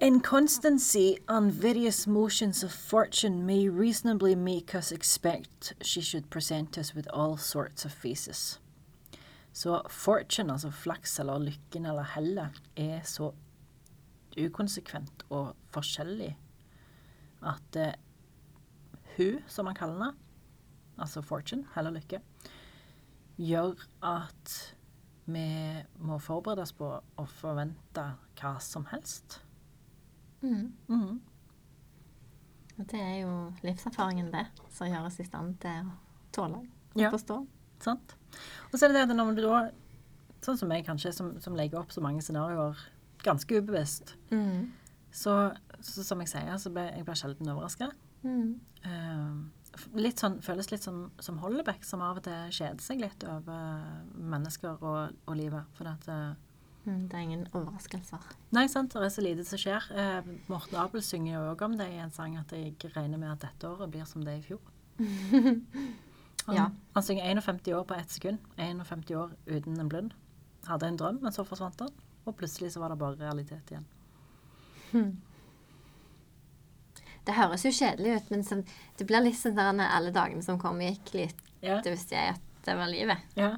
inconstancy and various motions of fortune may reasonably make us expect she should present us with all sorts of faces. Så fortune, altså flaks eller lykken eller hellet, er så ukonsekvent og forskjellig at eh, hun, som man kaller henne, altså fortune, hell og lykke, gjør at vi må forberede oss på å forvente hva som helst. Mm. Mm. Og det er jo livserfaringen, det, som gjør oss i stand til å tåle og Ja. forstå. Sant? Og så er det det at når du da, sånn som jeg kanskje, som, som legger opp så mange scenarioer ganske ubevisst, Mm. så, så som jeg sier, så blir jeg blir sjelden overraska. Mm. litt sånn, føles litt som, som Hollebekk, som av og til kjeder seg litt over mennesker og, og livet. For at eh, Mm. Det er ingen overraskelser. Nei, sant, det er så lite som skjer. Eh, Morten Abel synger jo òg om det i en sang, at jeg regner med at dette året blir som det i fjor. [LAUGHS] Han, Ja. han synger 51 år på ett sekund. 51 år uten en blund. Hadde en drøm, men så forsvant den. Og plutselig så var det bare realitet igjen. [LAUGHS] Det høres jo kjedelig ut, men som, det blir litt sånn der alle dagene som kom, gikk litt Ja. Det visste jeg at det var livet. ja.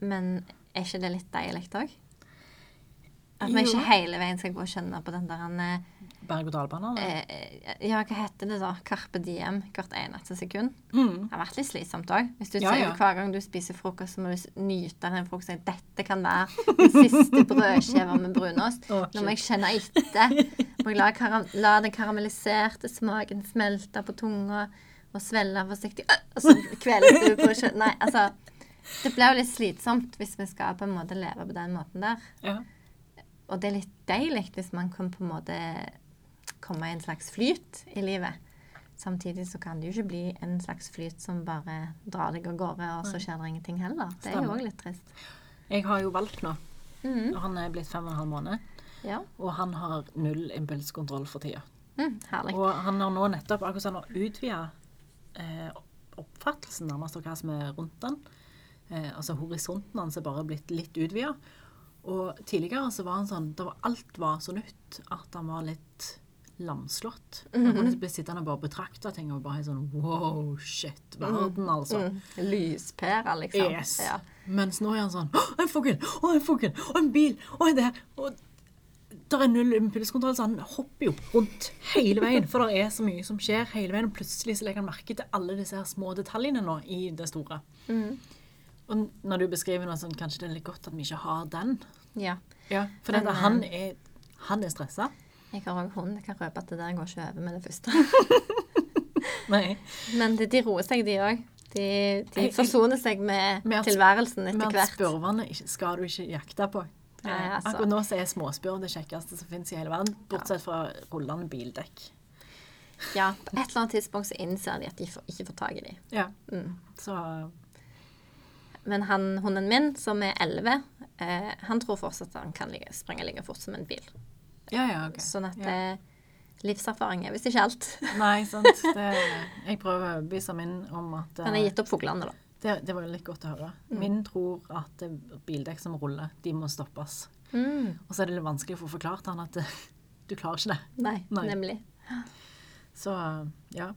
Men er ikke det litt deilig òg? At vi ikke hele veien skal gå og kjenne på den der eh, berg-og-dal-bane? eller? Eh, ja, hva heter det da? Carpe diem hvert eneste sekund. Mm. Det har vært litt slitsomt òg. Hvis du Ja, ja. hver gang du spiser frokost, så må du nyte den frokosten. Dette kan være den siste brødskiva med brunost. Oh, Nå må jeg kjenne etter. Må jeg la, karam la den karamelliserte smaken smelte på tunga og svelle forsiktig. Og så kveles du på. Nei, altså. [LAUGHS] Det blir jo litt slitsomt hvis vi skal på en måte leve på den måten der. Ja. Og det er litt deilig hvis man kan på en måte komme i en slags flyt i livet. Samtidig så kan det jo ikke bli en slags flyt som bare drar deg av gårde, og så skjer det ingenting heller. Det er jo òg litt trist. Jeg har jo valgt nå. Mm. Han er blitt fem og en halv måned, Ja. og han har null impulskontroll for tida. Mm, herlig. Og han har nå nettopp akkurat sånn utvida eh, oppfattelsen nærmest av hva som er rundt han. Eh, altså horisonten hans er bare blitt litt utvida. Og tidligere så var han sånn var, Alt var så nytt at han var litt lamslått. Han kunne bli sittende og bare betrakte ting og bare sånn Wow, shit, verden, altså. Mm. Lyspærer, liksom. Yes. Ja. Mens nå er han sånn Å, en fugl! Å, en fugl! Å, en bil! Å, en det! Og der er null impulskontroll, så han hopper jo rundt hele veien. For det er så mye som skjer hele veien. Og plutselig så legger han merke til alle disse her små detaljene nå i det store. Mm. Og når du beskriver noe sånn, kanskje det er litt godt at vi ikke har den. ja. Ja, For Men, dette, eh, han er, han er stressa. Jeg har òg hund. Jeg kan røpe at det der går ikke over med det første. [LAUGHS] Nei. Men de, de roer seg, de òg. De, de Jeg- forsoner seg med Med at- tilværelsen etter at hvert. spurvene skal du ikke jakte på. Nei, Eh, altså. Akkurat nå så er småspurv det kjekkeste som finnes i hele verden, bortsett fra rullende bildekk. Ja, på et eller annet tidspunkt så innser de at de får, ikke får tak i dem. Ja, Mm. så Men han, hunden min, som er 11, eh, han tror fortsatt at han kan ligge, springe like fort som en bil. Ja, ja, ok. Sånn at ja. eh, livserfaring er visst ikke alt. [LAUGHS] Nei, sant. Det, jeg prøver å overbevise min om at Han har eh, gitt opp fuglene, da. det, det var litt godt å høre. Min tror at eh, bildekk som ruller, de må stoppes. Mm. Og så er det litt vanskelig å få forklart han at eh, du klarer ikke det. Nei, Nei. nemlig. Så ja.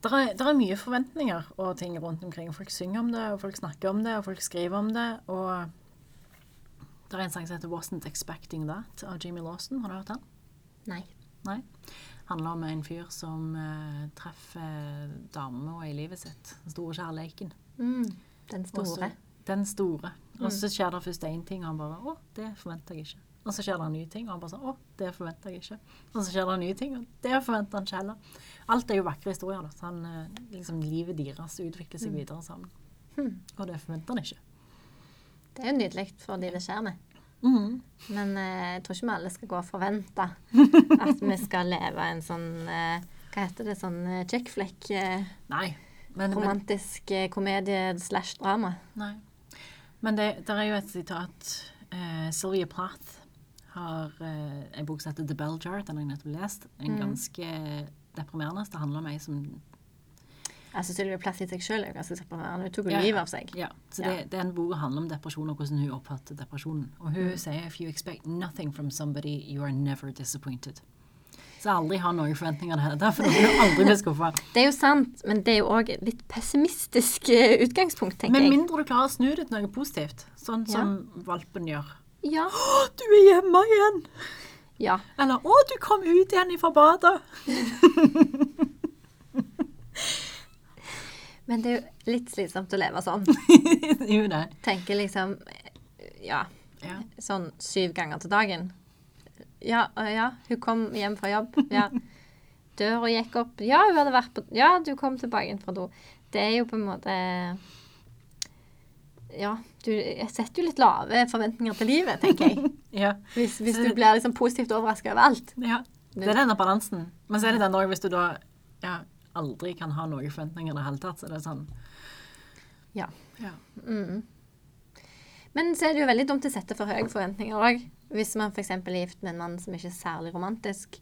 Det er, er mye forventninger og ting rundt omkring. Folk synger om det, og folk snakker om det, og folk skriver om det. Og det er en sang som heter 'Wasn't Expecting That' av Jimmy Lawson. Har du hørt den? Nei. Nei. handler om en fyr som uh, treffer dama i livet sitt. Den store kjærleiken. Mm. Den store. Også. Den store. Og så skjer det først én ting, og han bare 'Å, det forventer jeg ikke'. Og så skjer det en ny ting, og han bare sånn 'Å, det forventer jeg ikke'. Og så skjer det en ny ting, og det forventer han ikke heller. Alt er jo vakre historier. da. Sånn, liksom, livet deres utvikler seg videre sammen. Mm. Og det forventer han ikke. Det er jo nydelig for de det skjer med. Mm. Men eh, jeg tror ikke vi alle skal gå og forvente [LAUGHS] at vi skal leve en sånn eh, Hva heter det? Sånn eh, chick-fleck? Eh, romantisk eh, komedie slash drama. nei. men det er jo et sitat eh, Sylvia Plath har en bok som heter The Bell Jar. Den har jeg nettopp lest. En ganske deprimerende. Det handler om ei som Altså Sylvia Plath i seg sjøl er jo ganske deprimerende. Hun tok jo Ja, livet av seg. Ja, så Ja. det, den boka handler om depresjon og hvordan hun oppfatter depresjonen. Og hun sier if you expect nothing from somebody, you are never disappointed. Så aldri ha noen forventninger til dette, for du aldri bli skuffa. [LAUGHS] Det er jo sant, men det er jo òg litt pessimistisk eh, utgangspunkt, tenker Med Men mindre du klarer å snu det til noe positivt, sånn Ja. som valpen gjør. Ja. Å, [GASPS] du er hjemme igjen! Ja. Eller å, du kom ut igjen fra badet! [LAUGHS] Men det er jo litt slitsomt å leve sånn. [LAUGHS] jo det. Tenker liksom Ja, Ja. sånn syv ganger til dagen. Ja, ja, hun kom hjem fra jobb. Ja. Døra gikk opp. Ja, hun hadde vært på Ja, du kom tilbake inn fra do. Det er jo på en måte Ja, du setter jo litt lave forventninger til livet, tenker jeg. [LAUGHS] Ja. Hvis, hvis du blir liksom positivt overraska over alt. ja. Det er denne balansen. Men så er det den òg hvis du da ja, aldri kan ha noen forventninger i det hele tatt, så det er sånn Ja. ja. Mm. Men så er det jo veldig dumt å sette for høye forventninger òg. Hvis man f.eks. er gift med en mann som ikke er særlig romantisk,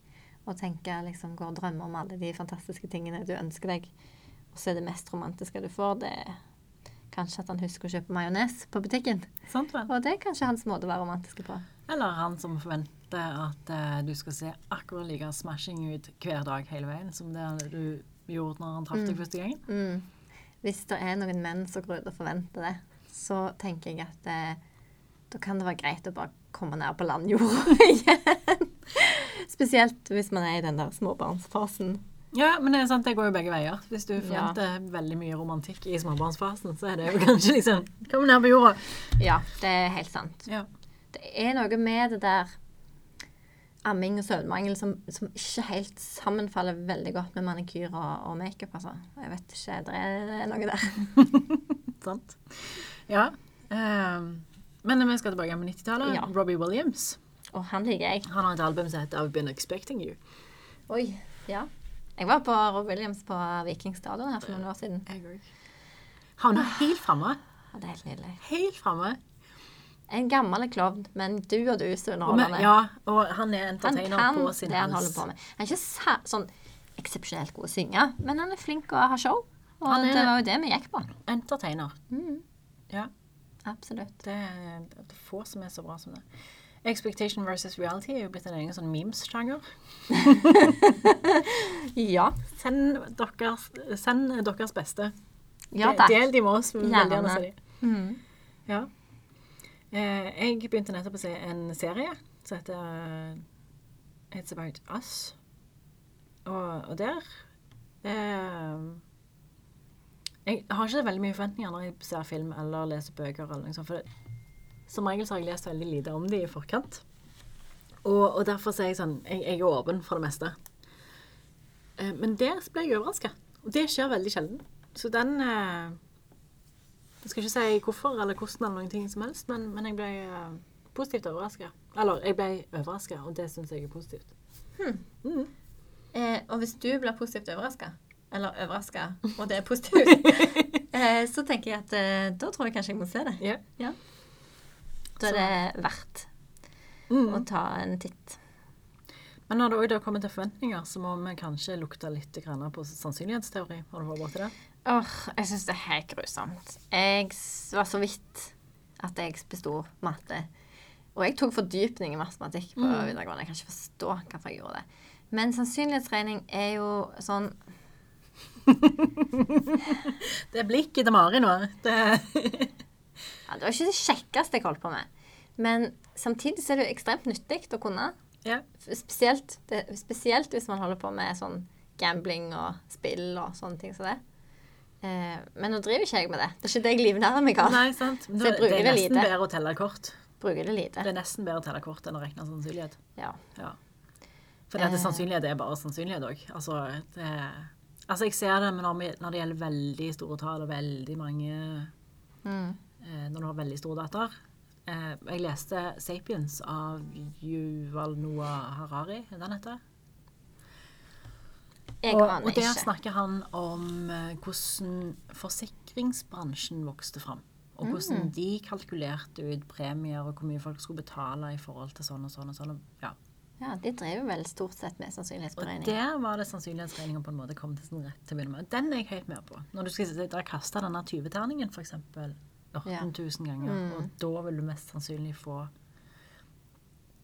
og tenker liksom går og drømmer om alle de fantastiske tingene du ønsker deg, og så er det mest romantiske du får, det er kanskje at han husker å kjøpe majones på butikken. Sant vel? Og det er kanskje hans måte å være romantiske på. Eller han som forventer at uh, du skal se akkurat like smashing ut hver dag hele veien som det du gjorde når han traff deg første gangen. Mm. Hvis det er noen menn som går ut og forventer det, så tenker jeg at uh, da kan det være greit å bare komme ned på landjorda [LAUGHS] igjen. Spesielt hvis man er i den der småbarnsfasen. Ja, men det er sant, det går jo begge veier. Hvis du forventer veldig mye romantikk i småbarnsfasen, så er det jo [LAUGHS] kanskje liksom Kom ned på jorda. Ja, det er helt sant. Ja. Det er noe med det der amming og søvnmangel som, som ikke helt sammenfaller veldig godt med manikyr og, og makeup, altså. Jeg vet ikke, det er, det er noe der. [LAUGHS] Sant. Ja. Um, men vi skal tilbake på 90-tallet. Ja. Robbie Williams. Og han liker jeg. Han har et album som heter I've Been Expecting You. Oi, ja. Jeg var på Rob Williams på Viking stadion her for noen år siden. Jeg òg. Han er helt framme. Ja, det er helt nydelig. Helt framme. En gammel klovn, men du og du så underholdende. Ja, og han er entertainer han på sin det han holder på med. Han er ikke sånn eksepsjonelt god å synge, men han er flink å ha show. Og Han er det var jo det vi gikk på. Entertainer. Mm, Ja. absolutt. Det det er få som er så bra som det. Expectation versus reality er jo blitt en egen sånn memes-sjanger. [LAUGHS] Ja. Send deres, send deres beste. Ja takk. Del de med oss. vi vil Veldig gjerne se de. Mm. Ja. Eh, jeg begynte nettopp å se en serie som heter eh, It's About Us. Og, og der eh, Jeg har ikke veldig mye forventninger når jeg ser film eller leser bøker. eller noe sånt, for det, Som regel så har jeg lest veldig lite om de i forkant. Og, og derfor er jeg sånn Jeg, jeg er åpen for det meste. Eh, men der ble jeg overraska. Og det skjer veldig sjelden. Så den eh, Jeg skal ikke si hvorfor eller hvordan eller noen ting som helst, men, men jeg ble eh, positivt overraska. Eller jeg ble overraska, og det syns jeg er positivt. Mm. Eh, og hvis du blir positivt overraska, eller overraska, og det er positivt, [LAUGHS] eh, så tenker jeg at da tror jeg kanskje jeg må se det. Ja. Da er det verdt Mm. å ta en titt. Men når det da kommer til forventninger, så må vi kanskje lukte litt på sannsynlighetsteori. Har du vært borti det? Åh, jeg syns det er helt grusomt. Jeg var så vidt at jeg besto matte. Og jeg tok fordypning i matematikk på Mm. videregående. Jeg kan ikke forstå hvorfor jeg gjorde det. Men sannsynlighetsregning er jo sånn [LAUGHS] Det er blikket til Mari nå. Det, [LAUGHS] ja, Det var ikke det kjekkeste jeg holdt på med. Men samtidig så er det jo ekstremt nyttig å kunne. ja. Spesielt, det, spesielt hvis man holder på med sånn gambling og spill og sånne ting som det. Eh, men nå driver ikke jeg med det. Det er ikke det jeg livnærer meg av. Nei, sant. Så jeg det bruker er det nesten lite. bedre å telle kort. Bruker det lite. Det er nesten bedre å telle kort enn å regne sannsynlighet. Ja. Ja. For dette Eh. sannsynlighet er bare sannsynlighet òg. Altså, det, altså, jeg ser det men når, vi, når det gjelder veldig store tall og veldig mange Mm. Eh, Når du har veldig store datter. Eh, jeg leste 'Sapiens' av Yuval Noah Harari. Er den heter? Jeg og, aner og der ikke. snakker han om eh, hvordan forsikringsbransjen vokste fram. Og hvordan Mm. de kalkulerte ut premier og hvor mye folk skulle betale i forhold til sånn og sånn. og sånn. Ja. Ja, de driver vel stort sett med Og der var det sannsynlighetsregninga på en måte kom til sin rett til å begynne med. Den er jeg helt med på. Når du skal sitte og kaste denne 20-terningen f.eks. 18 000 ganger, Mm. og da vil du mest sannsynlig få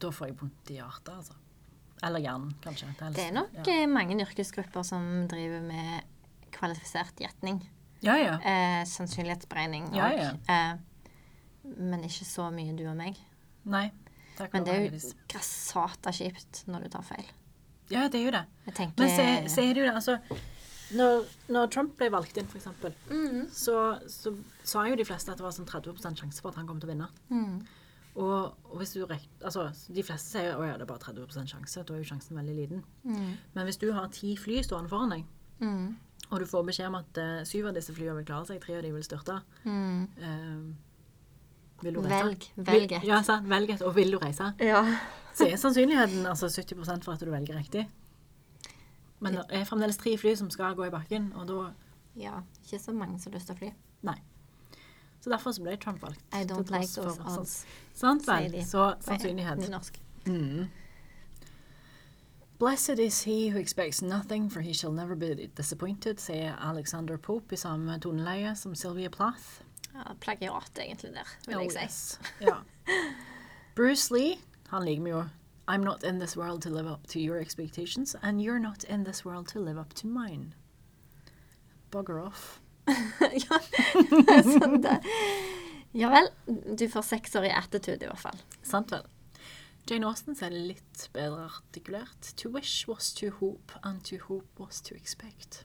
Da får jeg vondt i hjertet, altså. Eller hjernen, kanskje. helst. Det er nok ja. eh, mange yrkesgrupper som driver med kvalifisert gjetning. ja, ja. Eh, sannsynlighetsberegning Ja, ja. eh, Men ikke så mye du og meg. Nei. Takk Men det er jo grassata kjipt når du tar feil. Ja, det er jo det. Tenker Men så, så er det jo det, altså når, når Trump ble valgt inn, f.eks., mm, så, så sa jo de fleste at det var sånn 30% sjanse for at han kom til å vinne. mm, Og, og hvis du altså, De fleste sier at det er bare 30% sjanse. Da er jo sjansen veldig liten. mm, Men hvis du har ti fly stående foran deg, mm, og du får beskjed om at uh, syv av disse flyene vil klare seg, tre av de vil styrte eh, Vil du reise? Velg. Velg et. Ja, sant. Velg et. Og vil du reise? Ja. Så er sannsynligheten altså 70% for at du velger riktig. Men det er fremdeles tre fly som skal gå i bakken, og da ja. Ikke så mange som har lyst til å fly. Nei. Så derfor så ble Trump valgt. I don't like those for- sant- odds. Sant vel. Så sannsynlighet. Nynorsk. Mm. Blessed is he who expects nothing, for he shall never be disappointed, sier Alexander Pope i samme toneleie som Sylvia Plath. Ja, plagiat, egentlig, der, vil Oh, jeg si. yes. Ja. [LAUGHS] Bruce Lee, han liker vi jo. I'm not in this world to live up to your expectations, and you're not in this world to live up to mine. Bugger off. [LAUGHS] ja, [LAUGHS] sånn det. Ja vel. Du får seks år i attitude, i hvert fall. Sant vel? Jane Austen sier det litt bedre artikulert. To wish was to hope, and to hope was to expect.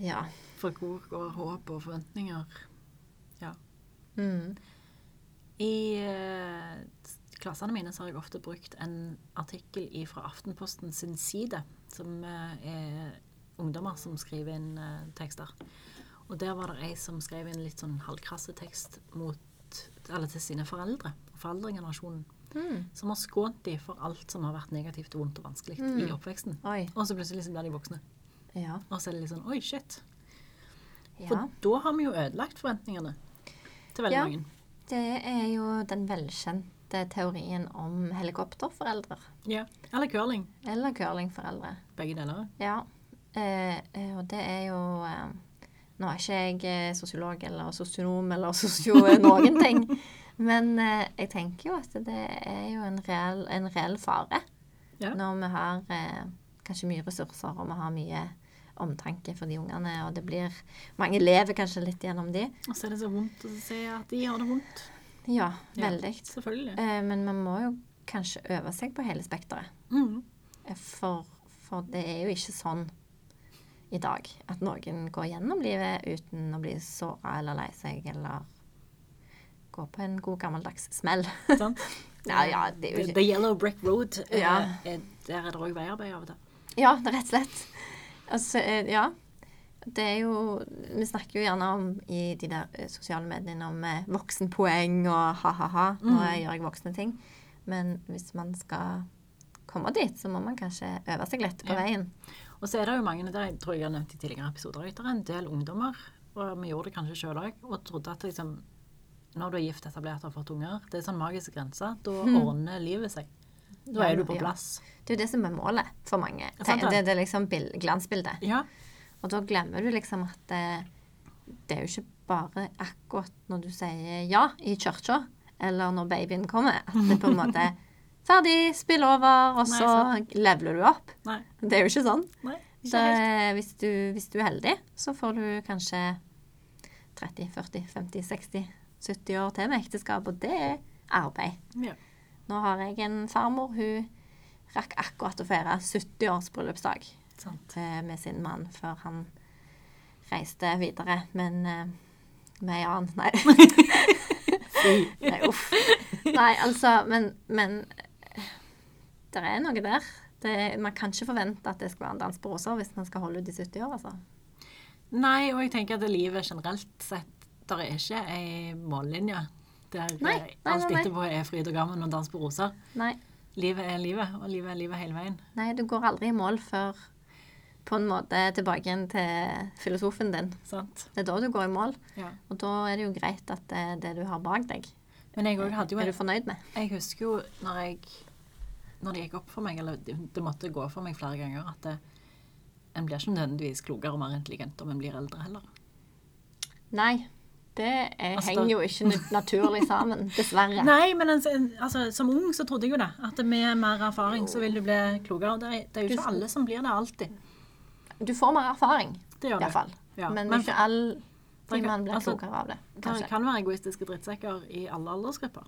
Ja. For hvor går håp og forventninger? Ja. Mm. I eh, klassene mine så har jeg ofte brukt en artikkel fra Aftenposten sin side, som eh, er ungdommer som skriver inn eh, tekster. Og der var det ei som skrev inn litt sånn halvkrasse tekst mot, eller til sine foreldre, foreldregenerasjonen, Mm. som har skånt dem for alt som har vært negativt vondt og vanskelig Mm. i oppveksten. Oi. Og så plutselig blir de voksne. Ja. Og så er det litt sånn Oi, shit. ja. For da har vi jo ødelagt forventningene til veldig Ja. mange. Det er jo den velkjente teorien om helikopterforeldre. Ja. Eller curling. Eller curlingforeldre. Begge deler. Ja. Eh, eh, og det er jo eh, Nå er ikke jeg eh, sosiolog eller sosionom eller [LAUGHS] sosio noen ting. Men eh, jeg tenker jo at det er jo en reell, en reell fare Ja. når vi har eh, kanskje mye ressurser og vi har mye omtanke for de ungene, og det blir Mange lever kanskje litt gjennom de. Og så er det så vondt å se at de har det vondt. Ja, Ja. veldig. Selvfølgelig. Eh, men man må jo kanskje øve seg på hele spekteret. Mm. Eh, For, for det er jo ikke sånn i dag at noen går gjennom livet uten å bli såra eller lei seg eller gå på en god gammeldags smell. [LAUGHS] Sånn. [LAUGHS] Ja, ja, det er jo ikke the Yellow Brick Road. eh, Ja. er, der er det òg veiarbeid av. Ja, det er rett og slett. Altså, ja. Det er jo Vi snakker jo gjerne om i de der eh, sosiale mediene om eh, voksenpoeng og ha-ha-ha. Nå Mm. gjør jeg voksne ting. Men hvis man skal komme dit, så må man kanskje øve seg litt på Ja. veien. Og så er det jo mange, det jeg tror jeg har nevnt i tidligere episoder, det er en del ungdommer, og vi gjorde det kanskje sjøl òg, og trodde at liksom når du er gift, etablert og har fått unger, det er sånn magisk grense. Da ordner livet seg. Da Ja, er du på ja. plass. Det er jo det som er målet for mange. det. Det, det er liksom glansbildet. Ja. Og da glemmer du liksom at det, det er jo ikke bare akkurat når du sier ja i kirka, eller når babyen kommer, at det på en måte er [LAUGHS] ferdig, spill over, og så leveler du opp. Nei. Det er jo ikke sånn. Nei. Ikke helt. eh, hvis du, hvis du er heldig, så får du kanskje 30, 40, 50, 60, 70 år til med ekteskap, og det er arbeid. Ja. Nå har jeg en farmor, hun rakk akkurat å feire 70 års bryllupsdag. Eh, med sin mann før han reiste videre, men eh, med en annen. Nei. [LAUGHS] [LAUGHS] Nei, uff. Nei, altså, men, men det er noe der. Det, man kan ikke forvente at det skal være en dans på roser hvis man skal holde ut i 70 år, altså. Nei, og jeg tenker at livet generelt sett Der er ikke ei mållinje der Nei, nei, alt nei. etterpå er fryd og gammen og dans på roser. Nei, Livet er livet, og livet er livet hele veien. nei, du går aldri i mål før på en måte tilbake igjen til filosofen din. Sant? Det er da du går i mål, Ja. og da er det jo greit at det det du har bak deg, Men jeg hadde jo er du fornøyd med. Jeg husker jo når jeg Når det gikk opp for meg, eller det, måtte gå for meg flere ganger, at det, en blir ikke nødvendigvis klokere og mer intelligent om en blir eldre heller. Nei, det er, Altså, henger jo ikke naturlig [LAUGHS] sammen, dessverre. Nei, men en, en, altså, som ung så trodde jeg jo det. At med mer erfaring så vil du bli klokere. Det er, det er jo ikke alle som blir det alltid. Du får mer erfaring, iallfall. Ja, Men, men- ikke all Det man blir altså, klokere av det, Det kan være egoistiske drittsekker i alle aldersgrupper.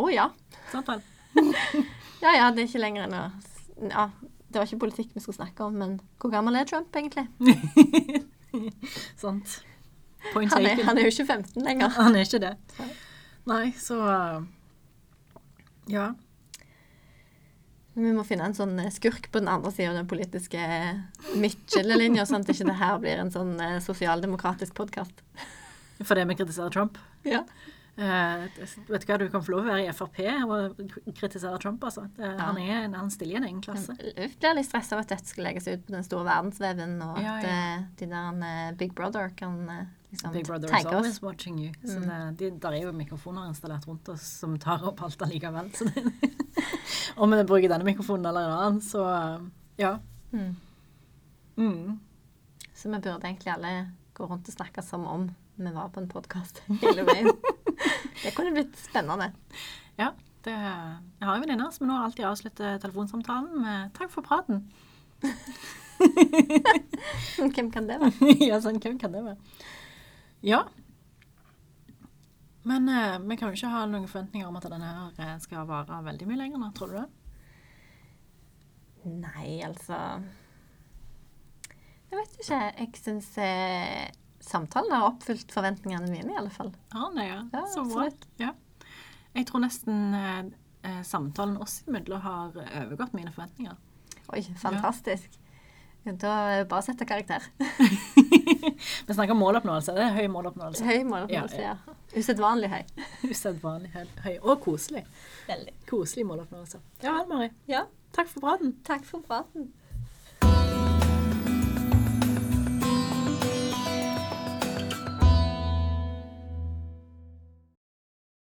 Å ja. Sant vel? [LAUGHS] Ja ja, det er ikke lenger enn å Ja, det var ikke politikk vi skulle snakke om, men hvor gammel er Trump egentlig? [LAUGHS] Sant. Point Han er, han er jo ikke 15 lenger. Han er ikke det. Nei, så uh, Ja. Vi må finne en sånn eh, skurk på den andre sida av den politiske midtskillelinja, sånn at ikke det her blir en sånn eh, sosialdemokratisk podkast. [LAUGHS] Fordi vi kritiserer Trump. Ja. Uh, vet du hva, du kan få lov å være i Frp og kritisere Trump, altså. Ja. Han er en annen stille i en egen klasse. Jeg blir litt stressa av at dette skal legges ut på den store verdensveven, og at Ja, ja. eh, de der eh, Big Brother kan eh, liksom Big Brother is always oss. watching you. Så Mm. det, de, der er jo mikrofoner installert rundt oss som tar opp alt allikevel. Så det, [LAUGHS] om vi bruker denne mikrofonen eller en annen, så ja. Mm. Mm. Så vi burde egentlig alle gå rundt og snakke som om vi var på en podkast [LAUGHS] hele veien. [LAUGHS] det kunne blitt spennende. Ja. Det, jeg har en venninne som nå alltid avslutter telefonsamtalen med 'takk for praten'. Hvem kan det være? ja, sånn, hvem kan det være? Ja. Men eh, vi kan jo ikke ha noen forventninger om at denne her eh, skal vare veldig mye lenger da, tror du det? Nei, altså Jeg vet ikke. Jeg syns eh, samtalen har oppfylt forventningene mine, i alle fall. Ja, nei, ja. Ja, Så bra. absolutt. Ja. Jeg tror nesten eh, eh, samtalen oss imellom har overgått mine forventninger. Oi, fantastisk. Da er det bare å sette karakter. [LAUGHS] Vi snakker om måloppnåelse. Det er høy måloppnåelse. Høy måloppnåelse, Ja, ja. Usedvanlig høy. [LAUGHS] Usedvanlig høy. høy. Og koselig. Veldig. Koselig måloppnåelse. Ja vel, Mari. Ja. Takk for praten. Takk for praten.